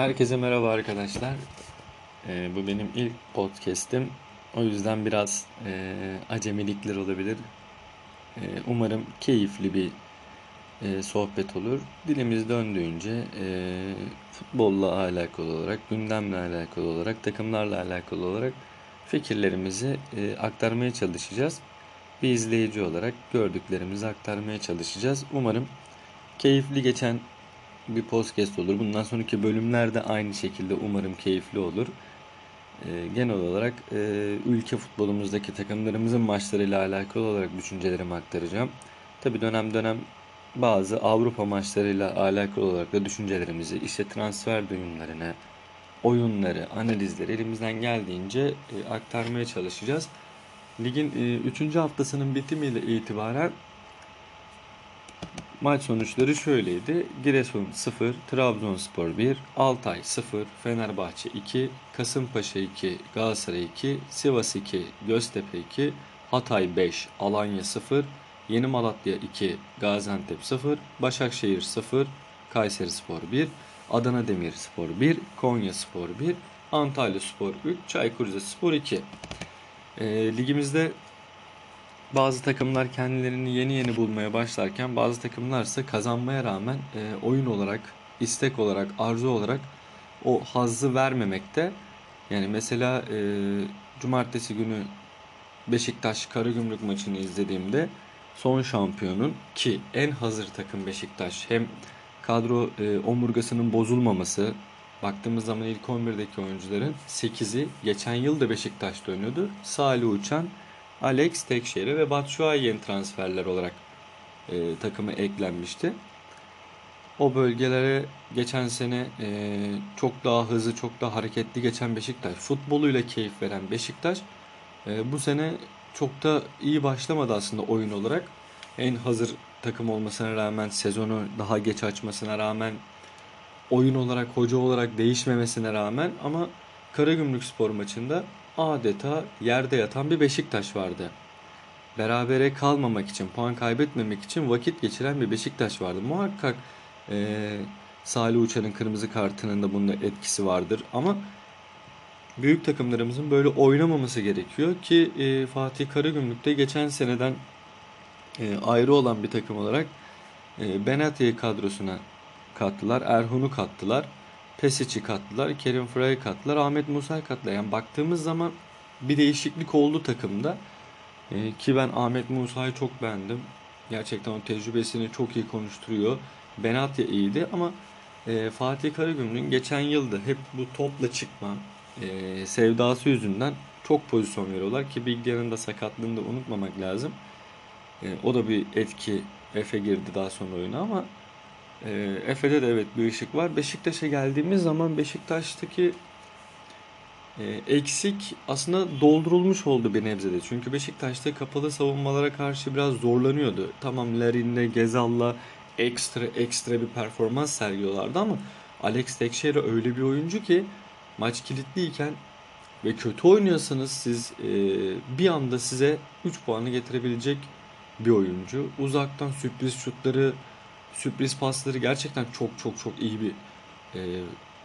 Herkese merhaba arkadaşlar. Ee, bu benim ilk podcast'im. O yüzden biraz e, acemilikler olabilir. E, umarım keyifli bir e, sohbet olur. Dilimiz döndüğünce e, futbolla alakalı olarak, gündemle alakalı olarak, takımlarla alakalı olarak fikirlerimizi e, aktarmaya çalışacağız. Bir izleyici olarak gördüklerimizi aktarmaya çalışacağız. Umarım keyifli geçen bir podcast olur. Bundan sonraki bölümler de aynı şekilde umarım keyifli olur. E, genel olarak e, ülke futbolumuzdaki takımlarımızın maçlarıyla alakalı olarak düşüncelerimi aktaracağım. Tabi dönem dönem bazı Avrupa maçlarıyla alakalı olarak da düşüncelerimizi, işte transfer duyumlarını, oyunları, analizleri elimizden geldiğince e, aktarmaya çalışacağız. Ligin 3. E, haftasının bitimiyle itibaren Maç sonuçları şöyleydi. Giresun 0, Trabzonspor 1, Altay 0, Fenerbahçe 2, Kasımpaşa 2, Galatasaray 2, Sivas 2, Göztepe 2, Hatay 5, Alanya 0, Yeni Malatya 2, Gaziantep 0, Başakşehir 0, Kayseri Spor 1, Adana Demirspor 1, Konya Spor 1, Antalya Spor 3, Çaykur Rizespor 2. E, ligimizde bazı takımlar kendilerini yeni yeni bulmaya başlarken bazı takımlar ise kazanmaya rağmen e, oyun olarak, istek olarak, arzu olarak o hazzı vermemekte. Yani mesela e, cumartesi günü Beşiktaş Karagümrük maçını izlediğimde son şampiyonun ki en hazır takım Beşiktaş hem kadro e, omurgasının bozulmaması baktığımız zaman ilk 11'deki oyuncuların 8'i geçen yıl da Beşiktaş'ta oynuyordu. Salih Uçan, Alex Tekşehir'e ve Batshuayi'nin transferler olarak e, takıma eklenmişti. O bölgelere geçen sene e, çok daha hızlı, çok daha hareketli geçen Beşiktaş, futboluyla keyif veren Beşiktaş e, bu sene çok da iyi başlamadı aslında oyun olarak. En hazır takım olmasına rağmen, sezonu daha geç açmasına rağmen, oyun olarak, hoca olarak değişmemesine rağmen ama Karagümrük Spor maçında adeta yerde yatan bir Beşiktaş vardı. Berabere kalmamak için, puan kaybetmemek için vakit geçiren bir Beşiktaş vardı. Muhakkak e, Salih Uçan'ın kırmızı kartının da bunda etkisi vardır. Ama büyük takımlarımızın böyle oynamaması gerekiyor ki e, Fatih Karagümrük'te geçen seneden e, ayrı olan bir takım olarak e, Benatya'yı kadrosuna kattılar. Erhun'u kattılar. Pesic'i kattılar, Kerim Frey'i kattılar, Ahmet Musa'yı kattılar. Yani baktığımız zaman bir değişiklik oldu takımda. Ee, ki ben Ahmet Musa'yı çok beğendim. Gerçekten o tecrübesini çok iyi konuşturuyor. Benatya iyiydi ama e, Fatih Karagümrük'ün geçen yılda hep bu topla çıkma e, sevdası yüzünden çok pozisyon veriyorlar ki Bilgehan'ın da sakatlığını da unutmamak lazım. E, o da bir etki Efe girdi daha sonra oyuna ama e, Efe'de de evet bir ışık var. Beşiktaş'a geldiğimiz zaman Beşiktaş'taki e, eksik aslında doldurulmuş oldu bir nebzede. Çünkü Beşiktaş'ta kapalı savunmalara karşı biraz zorlanıyordu. Tamam Larin'le, Gezal'la ekstra ekstra bir performans sergiliyorlardı ama Alex Teixeira öyle bir oyuncu ki maç kilitliyken ve kötü oynuyorsanız siz e, bir anda size 3 puanı getirebilecek bir oyuncu. Uzaktan sürpriz şutları sürpriz pasları gerçekten çok çok çok iyi bir e,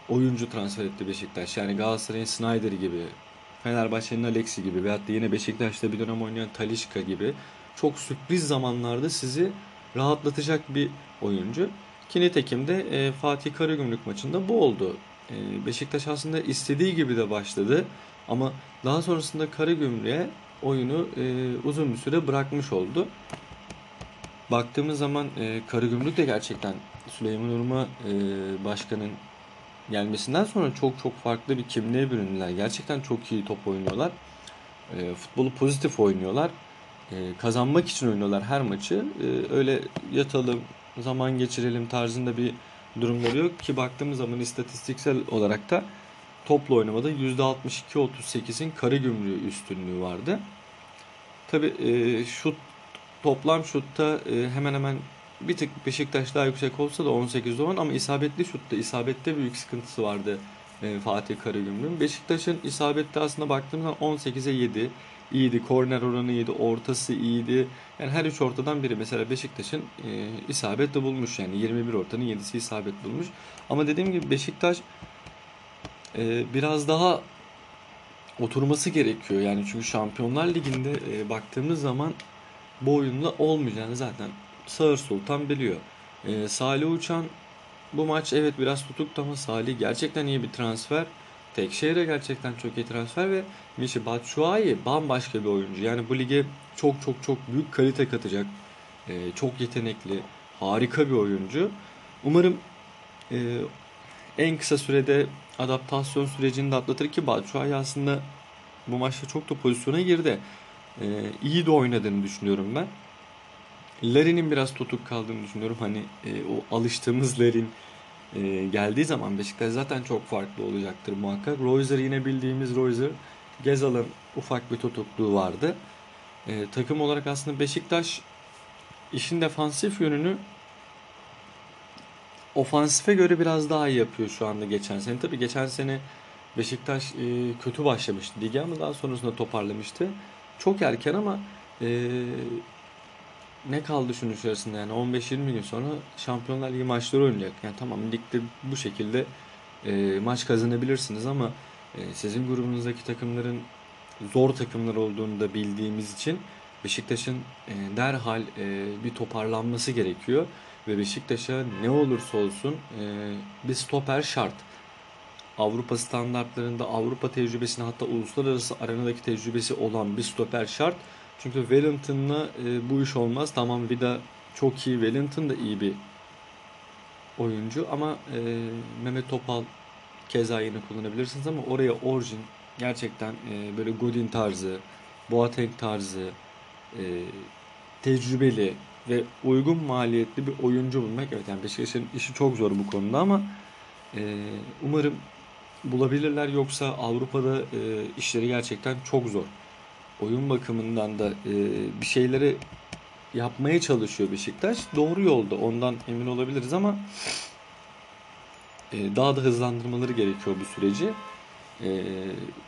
oyuncu transfer etti Beşiktaş. Yani Galatasaray'ın Snyder gibi, Fenerbahçe'nin Alexi gibi veyahut da yine Beşiktaş'ta bir dönem oynayan Talişka gibi çok sürpriz zamanlarda sizi rahatlatacak bir oyuncu. Ki de e, Fatih Karagümrük maçında bu oldu. E, Beşiktaş aslında istediği gibi de başladı ama daha sonrasında Karagümrük'e oyunu e, uzun bir süre bırakmış oldu baktığımız zaman e, Karagümrük de gerçekten Süleyman Urma e, başkanın gelmesinden sonra çok çok farklı bir kimliğe büründüler. Gerçekten çok iyi top oynuyorlar. E, futbolu pozitif oynuyorlar. E, kazanmak için oynuyorlar her maçı. E, öyle yatalım, zaman geçirelim tarzında bir durumları yok ki baktığımız zaman istatistiksel olarak da topla oynamada %62-38'in Karagümrük üstünlüğü vardı. Tabi e, şut toplam şutta e, hemen hemen bir tık Beşiktaş daha yüksek olsa da 18 olan ama isabetli şutta isabette büyük sıkıntısı vardı e, Fatih Karagümrük'ün. Beşiktaş'ın isabette aslında baktığımızda 18'e 7 iyiydi. Korner oranı iyiydi. Ortası iyiydi. Yani her üç ortadan biri mesela Beşiktaş'ın e, isabet de bulmuş. Yani 21 ortanın 7'si isabet bulmuş. Ama dediğim gibi Beşiktaş e, biraz daha oturması gerekiyor. Yani çünkü Şampiyonlar Ligi'nde e, baktığımız zaman bu oyunla olmayacağını zaten Sağır Sultan biliyor. E, Salih Uçan bu maç evet biraz tutuktu ama Salih gerçekten iyi bir transfer. Tekşehir'e gerçekten çok iyi transfer ve Michy Batshuayi bambaşka bir oyuncu. Yani bu lige çok çok çok büyük kalite katacak. E, çok yetenekli, harika bir oyuncu. Umarım e, en kısa sürede adaptasyon sürecini de atlatır ki Batshuayi aslında bu maçta çok da pozisyona girdi. E, iyi de oynadığını düşünüyorum ben. Larin'in biraz tutuk kaldığını düşünüyorum. Hani e, o alıştığımız Larin e, geldiği zaman Beşiktaş zaten çok farklı olacaktır muhakkak. Royzer yine bildiğimiz Royzer. Gezal'ın ufak bir tutukluğu vardı. E, takım olarak aslında Beşiktaş işin defansif yönünü ofansife göre biraz daha iyi yapıyor şu anda geçen sene. Tabii geçen sene Beşiktaş e, kötü başlamıştı lige ama daha sonrasında toparlamıştı. Çok erken ama e, ne kaldı şunun içerisinde yani 15-20 gün sonra Şampiyonlar Ligi maçları oynayacak. Yani tamam ligde bu şekilde e, maç kazanabilirsiniz ama e, sizin grubunuzdaki takımların zor takımlar olduğunu da bildiğimiz için Beşiktaş'ın e, derhal e, bir toparlanması gerekiyor ve Beşiktaş'a ne olursa olsun e, bir stoper şart. Avrupa standartlarında Avrupa tecrübesine hatta uluslararası arenadaki tecrübesi olan bir stoper şart. Çünkü Wellington'la e, bu iş olmaz. Tamam Vida çok iyi. Wellington da iyi bir oyuncu ama e, Mehmet Topal keza yine kullanabilirsiniz ama oraya orijin gerçekten e, böyle Godin tarzı, Boateng tarzı, e, tecrübeli ve uygun maliyetli bir oyuncu bulmak. Evet yani Beşiktaş'ın işi çok zor bu konuda ama e, umarım bulabilirler yoksa Avrupa'da e, işleri gerçekten çok zor oyun bakımından da e, bir şeyleri yapmaya çalışıyor Beşiktaş. Doğru yolda ondan emin olabiliriz ama e, daha da hızlandırmaları gerekiyor bu süreci. E,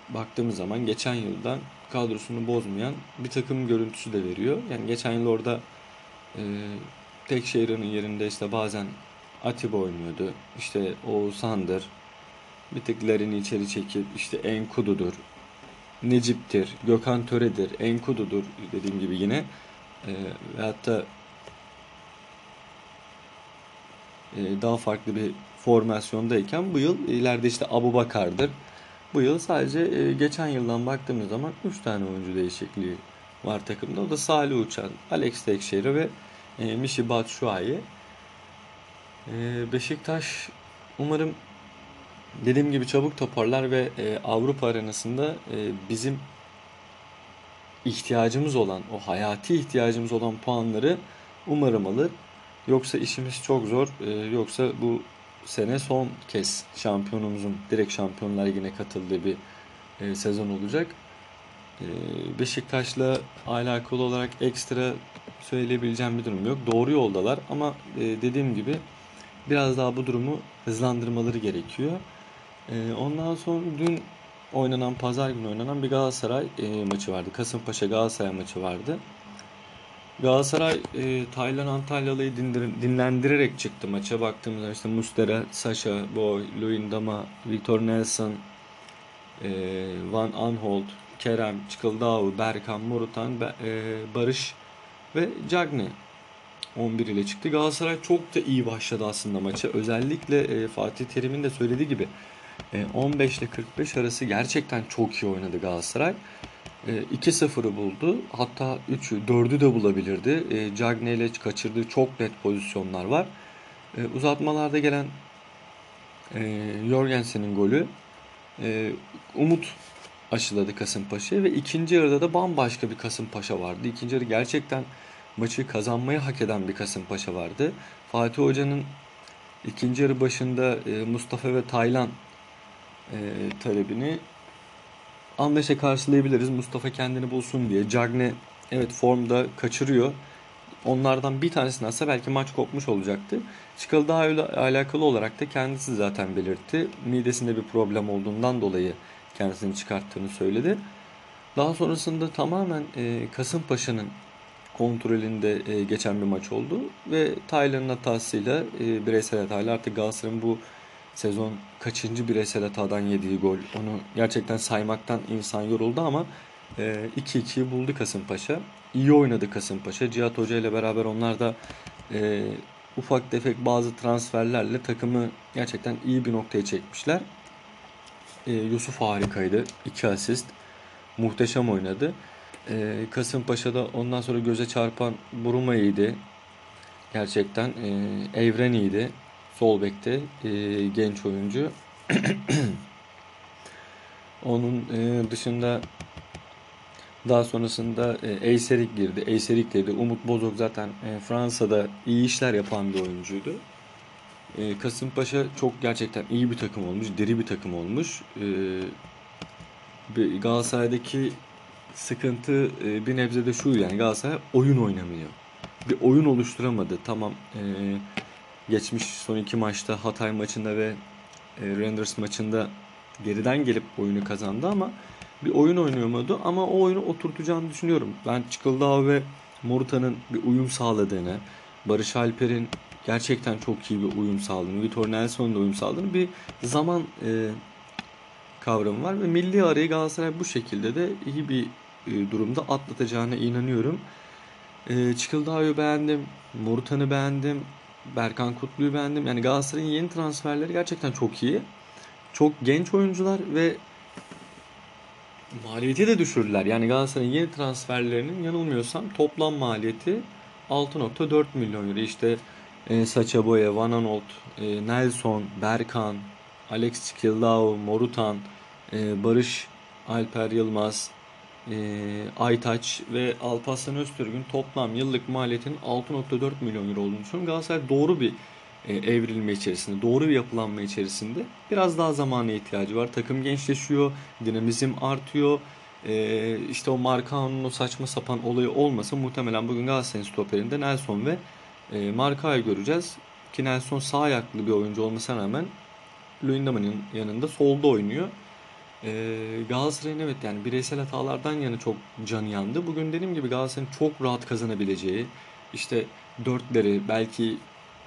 baktığımız zaman geçen yıldan kadrosunu bozmayan bir takım görüntüsü de veriyor. Yani geçen yıl orada e, tek şehrin yerinde işte bazen Atiba oynuyordu. İşte Oğuzhan'dır. Bir tık Larin'i içeri çekip işte Enkudu'dur. Necip'tir, Gökhan Töre'dir, Enkudu'dur dediğim gibi yine. E, ve hatta e, daha farklı bir formasyondayken bu yıl ileride işte Abu Bakar'dır. Bu yıl sadece e, geçen yıldan baktığımız zaman 3 tane oyuncu değişikliği var takımda. O da Salih Uçan, Alex Tekşehir ve e, Mişi Batshuayi. E, Beşiktaş umarım dediğim gibi çabuk toparlar ve e, Avrupa arenasında e, bizim ihtiyacımız olan, o hayati ihtiyacımız olan puanları umarım alır. Yoksa işimiz çok zor. E, yoksa bu sene son kez şampiyonumuzun direkt Şampiyonlar Ligi'ne katıldığı bir e, sezon olacak. E, Beşiktaş'la alakalı olarak ekstra söyleyebileceğim bir durum yok. Doğru yoldalar ama e, dediğim gibi biraz daha bu durumu hızlandırmaları gerekiyor. E, ondan sonra dün oynanan, pazar günü oynanan bir Galatasaray e, maçı vardı. Kasımpaşa Galatasaray maçı vardı. Galatasaray e, Taylan Antalyalı'yı dinlendirerek çıktı maça. Baktığımızda işte Mustera, Sasha, Boy, Luyendama, Victor Nelson, e, Van Anholt, Kerem, Çıkıldağ, Berkan, Morutan, e, Barış ve Cagney 11 ile çıktı. Galatasaray çok da iyi başladı aslında maça. Özellikle e, Fatih Terim'in de söylediği gibi 15 ile 45 arası gerçekten çok iyi oynadı Galatasaray. 2-0'ı buldu. Hatta 3'ü, 4'ü de bulabilirdi. Cagney ile kaçırdığı çok net pozisyonlar var. Uzatmalarda gelen Jorgensen'in golü umut aşıladı Kasımpaşa'ya ve ikinci yarıda da bambaşka bir Kasımpaşa vardı. İkinci yarı gerçekten maçı kazanmayı hak eden bir Kasımpaşa vardı. Fatih Hoca'nın ikinci yarı başında Mustafa ve Taylan e, talebini anlayışa karşılayabiliriz. Mustafa kendini bulsun diye. Cagne evet formda kaçırıyor. Onlardan bir tanesini alsa belki maç kopmuş olacaktı. Çıkalı daha öyle alakalı olarak da kendisi zaten belirtti. Midesinde bir problem olduğundan dolayı kendisini çıkarttığını söyledi. Daha sonrasında tamamen e, Kasımpaşa'nın kontrolünde e, geçen bir maç oldu. Ve Taylan'ın hatasıyla e, bireysel hatayla artık Galatasaray'ın bu sezon kaçıncı bireysel hatadan yediği gol. Onu gerçekten saymaktan insan yoruldu ama e, 2-2'yi buldu Kasımpaşa. İyi oynadı Kasımpaşa. Cihat Hoca ile beraber onlar da e, ufak tefek bazı transferlerle takımı gerçekten iyi bir noktaya çekmişler. E, Yusuf harikaydı. 2 asist. Muhteşem oynadı. E, Kasımpaşa'da ondan sonra göze çarpan Buruma iyiydi. Gerçekten e, Evren iyiydi. Sol bekte e, genç oyuncu. Onun e, dışında daha sonrasında e, Eyserik girdi. Eyserik dedi. Umut Bozok zaten e, Fransa'da iyi işler yapan bir oyuncuydu. E, Kasımpaşa çok gerçekten iyi bir takım olmuş. Diri bir takım olmuş. E, Galatasaray'daki sıkıntı e, bir nebze de şu yani Galatasaray oyun oynamıyor. Bir oyun oluşturamadı. Tamam e, geçmiş son iki maçta Hatay maçında ve e, Rangers maçında geriden gelip oyunu kazandı ama bir oyun oynayamadı ama o oyunu oturtacağını düşünüyorum. Ben Çıkıldağ ve Morutan'ın bir uyum sağladığını, Barış Alper'in gerçekten çok iyi bir uyum sağladığını, Vitor Nelson'un da uyum sağladığını bir zaman e, kavramı var ve milli arayı Galatasaray bu şekilde de iyi bir e, durumda atlatacağına inanıyorum. E, Çıkıldağ'ı beğendim, Morutan'ı beğendim, Berkan Kutlu'yu beğendim. Yani Galatasaray'ın yeni transferleri gerçekten çok iyi. Çok genç oyuncular ve maliyeti de düşürdüler. Yani Galatasaray'ın yeni transferlerinin yanılmıyorsam toplam maliyeti 6.4 milyon euro. İşte e, Sacha Boya, Van Aanholt, e, Nelson, Berkan, Alex Kildao, Morutan, e, Barış Alper Yılmaz, e, Aytaç ve Alparslan Öztürk'ün toplam yıllık maliyetinin 6.4 milyon euro olduğunu düşünüyorum. Galatasaray doğru bir e, evrilme içerisinde, doğru bir yapılanma içerisinde biraz daha zamana ihtiyacı var. Takım gençleşiyor, dinamizm artıyor. E, işte o Markao'nun o saçma sapan olayı olmasa muhtemelen bugün Galatasaray'ın stoperinde Nelson ve e, Markao'yu göreceğiz. Ki Nelson sağ ayaklı bir oyuncu olmasına rağmen Luyendama'nın yanında solda oynuyor. E, Galatasaray'ın evet yani bireysel hatalardan yana çok canı yandı. Bugün dediğim gibi Galatasaray'ın çok rahat kazanabileceği işte dörtleri belki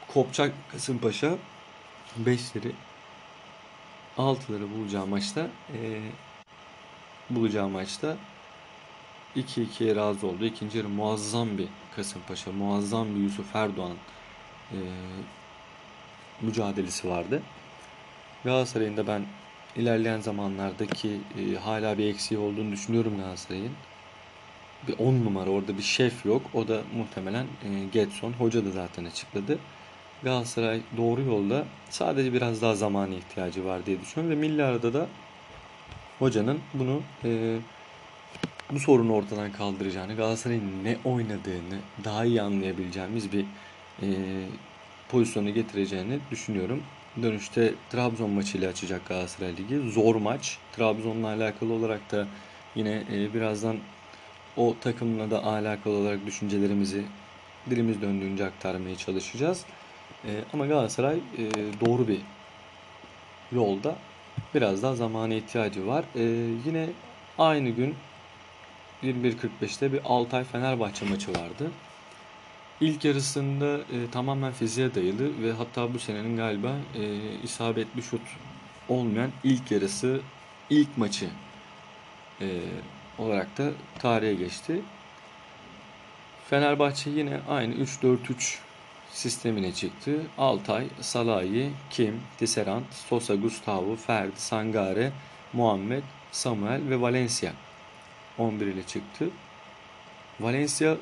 kopacak Kasımpaşa beşleri altıları bulacağı maçta e, bulacağı maçta 2-2'ye razı oldu. İkinci yarı muazzam bir Kasımpaşa, muazzam bir Yusuf Erdoğan e, mücadelesi vardı. Galatasaray'ın da ben ilerleyen zamanlardaki e, hala bir eksiği olduğunu düşünüyorum Galatasaray'ın. Bir 10 numara orada bir şef yok. O da muhtemelen e, Getson. Hoca da zaten açıkladı. Galatasaray doğru yolda. Sadece biraz daha zamana ihtiyacı var diye düşünüyorum. Ve milli arada da hocanın bunu e, bu sorunu ortadan kaldıracağını, Galatasaray'ın ne oynadığını daha iyi anlayabileceğimiz bir e, pozisyonu getireceğini düşünüyorum. Dönüşte Trabzon maçıyla açacak Galatasaray Ligi. Zor maç. Trabzon'la alakalı olarak da yine e, birazdan o takımla da alakalı olarak düşüncelerimizi dilimiz döndüğünce aktarmaya çalışacağız. E, ama Galatasaray e, doğru bir yolda. Biraz daha zamana ihtiyacı var. E, yine aynı gün 21.45'te bir Altay Fenerbahçe maçı vardı. İlk yarısında e, tamamen fiziğe dayalı ve hatta bu senenin galiba e, isabetli şut olmayan ilk yarısı, ilk maçı e, olarak da tarihe geçti. Fenerbahçe yine aynı 3-4-3 sistemine çıktı. Altay, Salahi, Kim, Tisserand, Sosa, Gustavo, Ferdi, Sangare, Muhammed, Samuel ve Valencia 11 ile çıktı. Valencia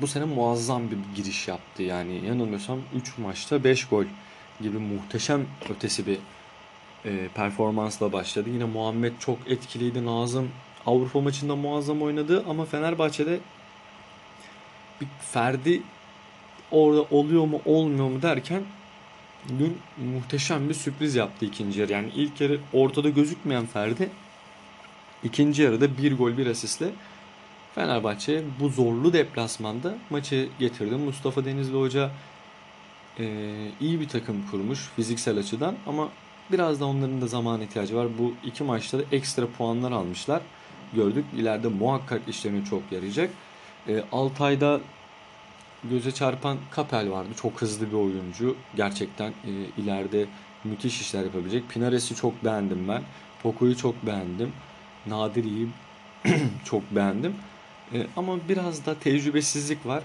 bu sene muazzam bir giriş yaptı. Yani yanılmıyorsam 3 maçta 5 gol gibi muhteşem ötesi bir e, performansla başladı. Yine Muhammed çok etkiliydi. Nazım Avrupa maçında muazzam oynadı ama Fenerbahçe'de bir Ferdi orada oluyor mu olmuyor mu derken dün muhteşem bir sürpriz yaptı ikinci yarı. Yani ilk yarı ortada gözükmeyen Ferdi ikinci yarıda bir gol bir asistle Fenerbahçe bu zorlu deplasmanda maçı getirdi. Mustafa Denizli Hoca e, iyi bir takım kurmuş fiziksel açıdan ama biraz da onların da zaman ihtiyacı var. Bu iki maçta da ekstra puanlar almışlar. Gördük. İleride muhakkak işlerine çok yarayacak. E, Altay'da göze çarpan Kapel vardı. Çok hızlı bir oyuncu. Gerçekten e, ileride müthiş işler yapabilecek. Pinares'i çok beğendim ben. Poco'yu çok beğendim. Nadiri'yi çok beğendim. E, ama biraz da tecrübesizlik var.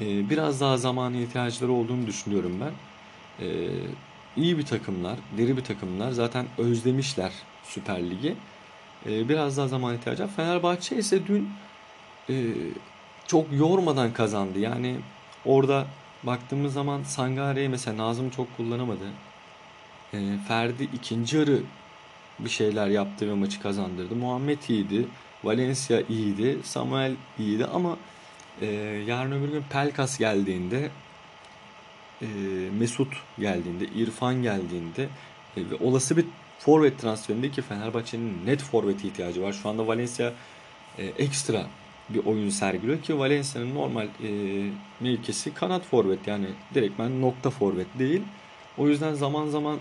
E, biraz daha zamana ihtiyacları olduğunu düşünüyorum ben. E, iyi bir takımlar, deri bir takımlar. Zaten özlemişler Süper Lig'i. Biraz daha zaman ihtiyacı var. Fenerbahçe ise dün e, çok yormadan kazandı. Yani orada baktığımız zaman Sangare'yi mesela Nazım çok kullanamadı. Ferdi ikinci yarı bir şeyler yaptı ve maçı kazandırdı. Muhammed iyiydi. Valencia iyiydi. Samuel iyiydi ama e, yarın öbür gün Pelkas geldiğinde e, Mesut geldiğinde, İrfan geldiğinde e, ve olası bir forvet transferinde ki Fenerbahçe'nin net forvet ihtiyacı var. Şu anda Valencia e, ekstra bir oyun sergiliyor ki Valencia'nın normal e, mevkisi kanat forvet yani direktmen nokta forvet değil. O yüzden zaman zaman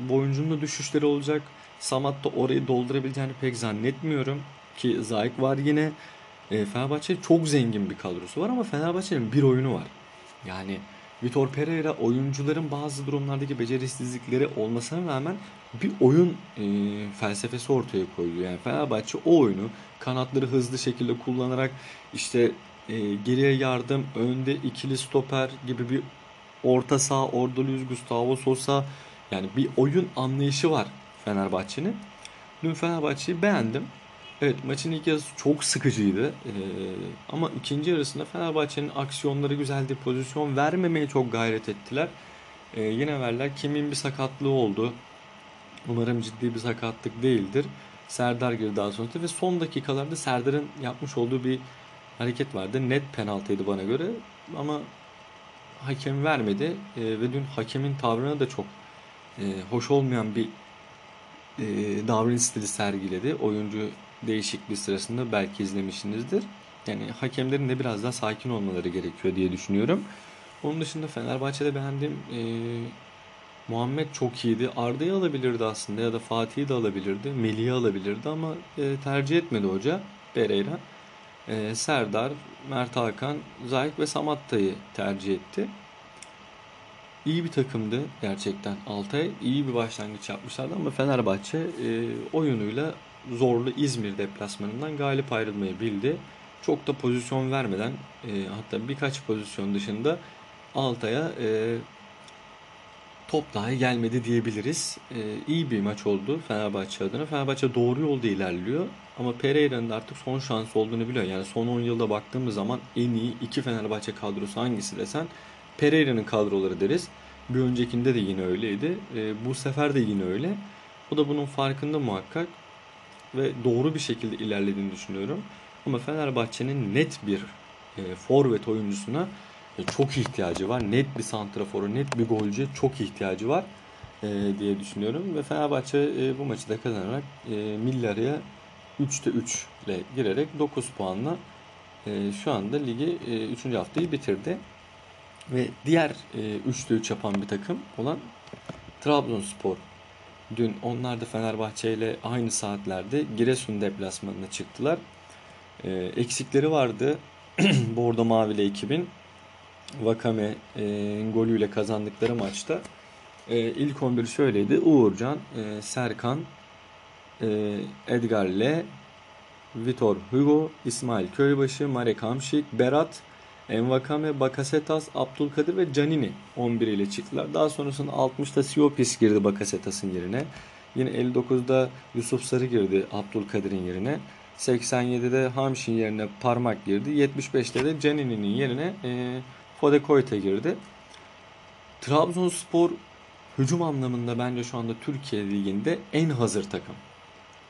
bu oyuncunun düşüşleri olacak. Samat da orayı doldurabileceğini pek zannetmiyorum ki Zayk var yine. E, Fenerbahçe çok zengin bir kadrosu var ama Fenerbahçe'nin bir oyunu var. Yani Vitor Pereira oyuncuların bazı durumlardaki becerisizlikleri olmasına rağmen bir oyun e, felsefesi ortaya koyuyor. Yani Fenerbahçe o oyunu kanatları hızlı şekilde kullanarak işte e, geriye yardım, önde ikili stoper gibi bir orta saha, orada Luis Gustavo Sosa yani bir oyun anlayışı var Fenerbahçe'nin. Dün Fenerbahçe'yi beğendim. Evet maçın ilk yarısı çok sıkıcıydı. Ee, ama ikinci yarısında Fenerbahçe'nin aksiyonları güzeldi. Pozisyon vermemeye çok gayret ettiler. Ee, yine verler. Kimin bir sakatlığı oldu. Umarım ciddi bir sakatlık değildir. Serdar girdi daha sonra ve son dakikalarda Serdar'ın yapmış olduğu bir hareket vardı. Net penaltıydı bana göre ama hakem vermedi ee, ve dün hakemin tavrına da çok e, hoş olmayan bir e, davranış stili sergiledi. Oyuncu değişikliği sırasında belki izlemişsinizdir. Yani hakemlerin de biraz daha sakin olmaları gerekiyor diye düşünüyorum. Onun dışında Fenerbahçe'de beğendiğim e, Muhammed çok iyiydi. Arda'yı alabilirdi aslında ya da Fatih'i de alabilirdi. Melih'i alabilirdi ama e, tercih etmedi hoca Pereira. E, Serdar, Mert Hakan, Zayk ve Samatta'yı tercih etti. İyi bir takımdı gerçekten Altay. iyi bir başlangıç yapmışlardı ama Fenerbahçe e, oyunuyla zorlu İzmir deplasmanından galip ayrılmayı bildi. Çok da pozisyon vermeden e, hatta birkaç pozisyon dışında Altay'a e, top dahi gelmedi diyebiliriz. E, iyi bir maç oldu Fenerbahçe adına. Fenerbahçe doğru yolda ilerliyor. Ama Pereira'nın artık son şansı olduğunu biliyor. Yani son 10 yılda baktığımız zaman en iyi iki Fenerbahçe kadrosu hangisi desen Pereira'nın kadroları deriz. Bir öncekinde de yine öyleydi. E, bu sefer de yine öyle. O da bunun farkında muhakkak ve doğru bir şekilde ilerlediğini düşünüyorum. Ama Fenerbahçe'nin net bir e, forvet oyuncusuna e, çok ihtiyacı var. Net bir santrafora, net bir golcüye çok ihtiyacı var e, diye düşünüyorum. Ve Fenerbahçe e, bu maçı da kazanarak e, Millar'a 3'te 3 ile girerek 9 puanla e, şu anda ligi e, 3. haftayı bitirdi. Ve diğer e, 3'te 3 yapan bir takım olan Trabzonspor Dün onlar da Fenerbahçe ile aynı saatlerde Giresun deplasmanına çıktılar. E, eksikleri vardı. Bordo Mavili ekibin. Vakame e, golüyle kazandıkları maçta. E, ilk 11 şöyleydi. Uğurcan, e, Serkan, e, Edgar L, Vitor Hugo, İsmail Köybaşı, Marek Hamşik, Berat, Envakame, Bakasetas, Abdülkadir ve Canini 11 ile çıktılar. Daha sonrasında 60'ta Siopis girdi Bakasetas'ın yerine. Yine 59'da Yusuf Sarı girdi Abdülkadir'in yerine. 87'de Hamşin yerine Parmak girdi. 75'te de Canini'nin yerine e, Fode Koyta girdi. Trabzonspor hücum anlamında bence şu anda Türkiye Ligi'nde en hazır takım.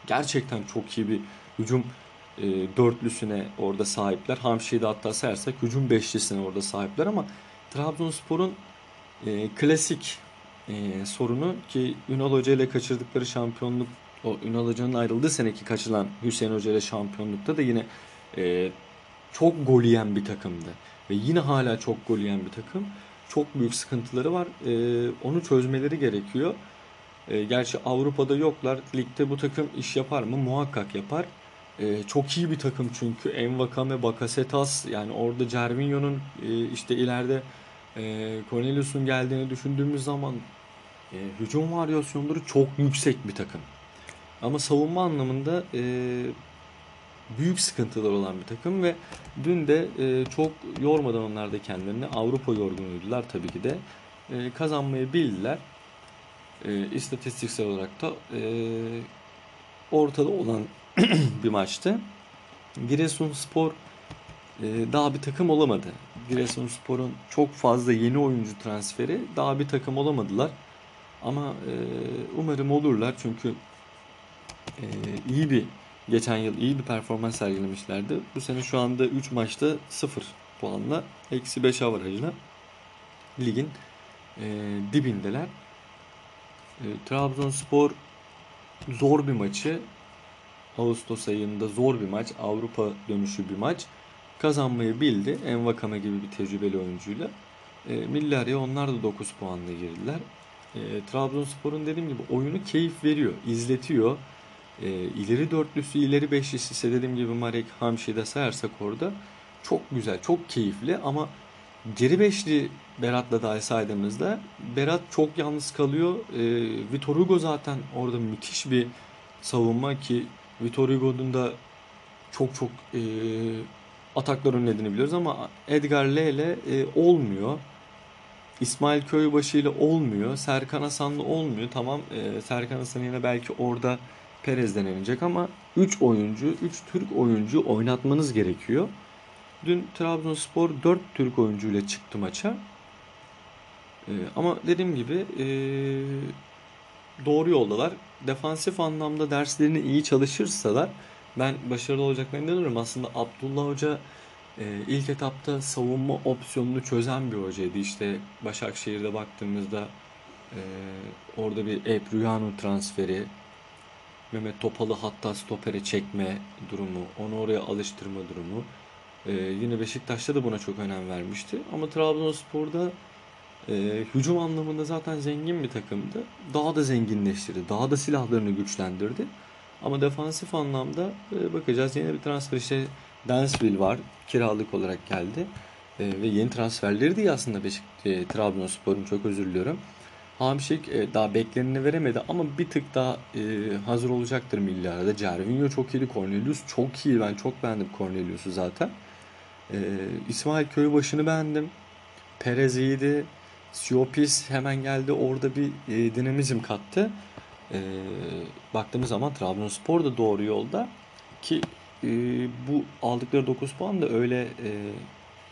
Gerçekten çok iyi bir hücum e, dörtlüsüne orada sahipler. Hamşi'yi de hatta sayarsak hücum beşlisine orada sahipler ama Trabzonspor'un e, klasik e, sorunu ki Ünal Hoca ile kaçırdıkları şampiyonluk o Ünal Hoca'nın ayrıldığı seneki kaçılan Hüseyin Hoca ile şampiyonlukta da yine e, çok gol yiyen bir takımdı. Ve yine hala çok gol yiyen bir takım. Çok büyük sıkıntıları var. E, onu çözmeleri gerekiyor. E, gerçi Avrupa'da yoklar. Ligde bu takım iş yapar mı? Muhakkak yapar. Ee, çok iyi bir takım çünkü Envakame, Bakasetas yani orada Cervinho'nun e, işte ileride e, Cornelius'un geldiğini düşündüğümüz zaman e, hücum varyasyonları çok yüksek bir takım. Ama savunma anlamında e, büyük sıkıntılar olan bir takım ve dün de e, çok yormadan onlar da kendilerini Avrupa yorgunuydular tabii ki de e, kazanmayı bildiler. E, istatistiksel olarak da e, ortada olan bir maçtı. Giresunspor e, daha bir takım olamadı. Giresunspor'un çok fazla yeni oyuncu transferi daha bir takım olamadılar. Ama e, umarım olurlar çünkü e, iyi bir geçen yıl iyi bir performans sergilemişlerdi. Bu sene şu anda 3 maçta 0 puanla eksi 5 avarajla ligin dibindeler. Trabzonspor zor bir maçı Ağustos ayında zor bir maç. Avrupa dönüşü bir maç. Kazanmayı bildi. Envakame gibi bir tecrübeli oyuncuyla. E, milli onlar da 9 puanla girdiler. E, Trabzonspor'un dediğim gibi oyunu keyif veriyor. izletiyor. E, ileri dörtlüsü, ileri beşlisi ise dediğim gibi Marek Hamşi'yi de sayarsak orada çok güzel, çok keyifli ama geri beşli Berat'la dahi saydığımızda Berat çok yalnız kalıyor. E, Vitor Hugo zaten orada müthiş bir savunma ki Vitor Hugo'nun da çok çok e, ataklar önlediğini biliyoruz ama Edgar L ile e, olmuyor. İsmail Köybaşı ile olmuyor. Serkan Hasan'la olmuyor. Tamam e, Serkan Hasan yine belki orada Perez denenecek ama 3 oyuncu, 3 Türk oyuncu oynatmanız gerekiyor. Dün Trabzonspor 4 Türk oyuncu ile çıktı maça. E, ama dediğim gibi e, doğru yoldalar. Defansif anlamda derslerini iyi çalışırsalar ben başarılı olacaklarını inanıyorum. Aslında Abdullah Hoca e, ilk etapta savunma opsiyonunu çözen bir hocaydı. İşte Başakşehir'de baktığımızda e, orada bir Ebruyano transferi, Mehmet Topal'ı hatta stopere çekme durumu, onu oraya alıştırma durumu. E, yine Beşiktaş'ta da buna çok önem vermişti. Ama Trabzonspor'da e, hücum anlamında zaten zengin bir takımdı. Daha da zenginleştirdi. Daha da silahlarını güçlendirdi. Ama defansif anlamda e, bakacağız. Yeni bir transfer işte Dansville var. Kiralık olarak geldi. E, ve yeni transferleri değil aslında Beşik, e, Trabzonspor'un çok özür diliyorum. Hamşik e, daha bekleneni veremedi ama bir tık daha e, hazır olacaktır milli arada. Cervinho çok iyiydi. Cornelius çok iyi. Ben çok beğendim Cornelius'u zaten. E, İsmail Köybaşı'nı beğendim. Perez iyiydi. Siopis hemen geldi. Orada bir e, dinamizm kattı. E, baktığımız zaman Trabzonspor da doğru yolda. Ki e, bu aldıkları 9 puan da öyle e,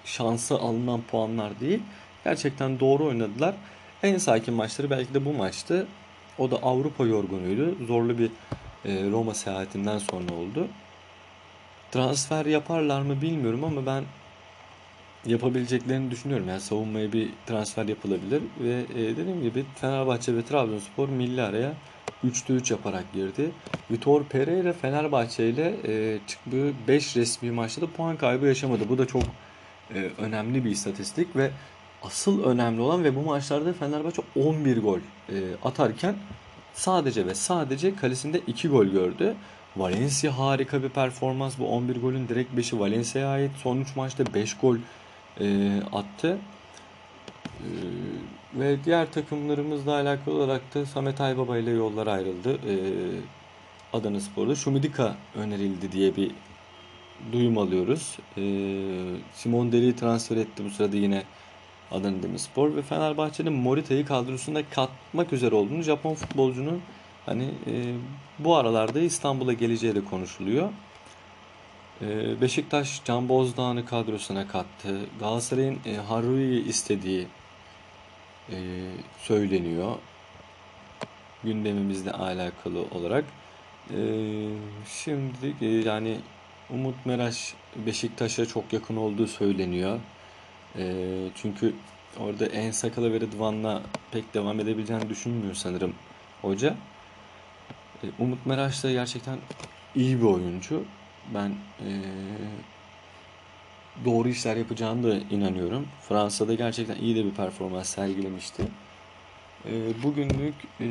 şansı alınan puanlar değil. Gerçekten doğru oynadılar. En sakin maçları belki de bu maçtı. O da Avrupa yorgunuydu. Zorlu bir e, Roma seyahatinden sonra oldu. Transfer yaparlar mı bilmiyorum ama ben yapabileceklerini düşünüyorum. Yani savunmaya bir transfer yapılabilir ve e, dediğim gibi Fenerbahçe ve Trabzonspor milli araya 3'te 3 yaparak girdi. Vitor Pereira Fenerbahçe ile e, çıktığı 5 resmi maçta da puan kaybı yaşamadı. Bu da çok e, önemli bir istatistik ve asıl önemli olan ve bu maçlarda Fenerbahçe 11 gol e, atarken sadece ve sadece kalesinde 2 gol gördü. Valencia harika bir performans. Bu 11 golün direkt 5'i Valencia'ya ait. Son 3 maçta 5 gol e, attı. E, ve diğer takımlarımızla alakalı olarak da Samet Aybaba ile yollar ayrıldı. E, Adana Spor'da Şumidika önerildi diye bir duyum alıyoruz. E, Simon Deli'yi transfer etti bu sırada yine Adana Demirspor ve Fenerbahçe'nin Morita'yı kadrosunda katmak üzere olduğunu Japon futbolcunun hani e, bu aralarda İstanbul'a geleceği de konuşuluyor. E, Beşiktaş Can Bozdağ'ını kadrosuna kattı. Galatasaray'ın e, Harui'yi istediği e, söyleniyor. Gündemimizle alakalı olarak. E, şimdi e, yani Umut Meraş Beşiktaş'a çok yakın olduğu söyleniyor. E, çünkü orada En Sakala ve Rıdvan'la pek devam edebileceğini düşünmüyor sanırım hoca. Umut Meraş da gerçekten iyi bir oyuncu. Ben e, doğru işler yapacağını da inanıyorum. Fransa'da gerçekten iyi de bir performans sergilemişti. E, bugünlük e,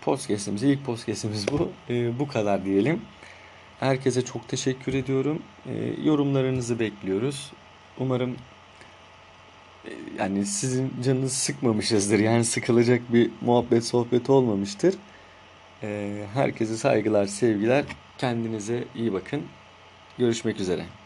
podcastimiz, ilk podcastimiz bu. E, bu kadar diyelim. Herkese çok teşekkür ediyorum. E, yorumlarınızı bekliyoruz. Umarım yani sizin canınızı sıkmamışızdır. Yani sıkılacak bir muhabbet sohbet olmamıştır. Herkese saygılar, sevgiler. Kendinize iyi bakın. Görüşmek üzere.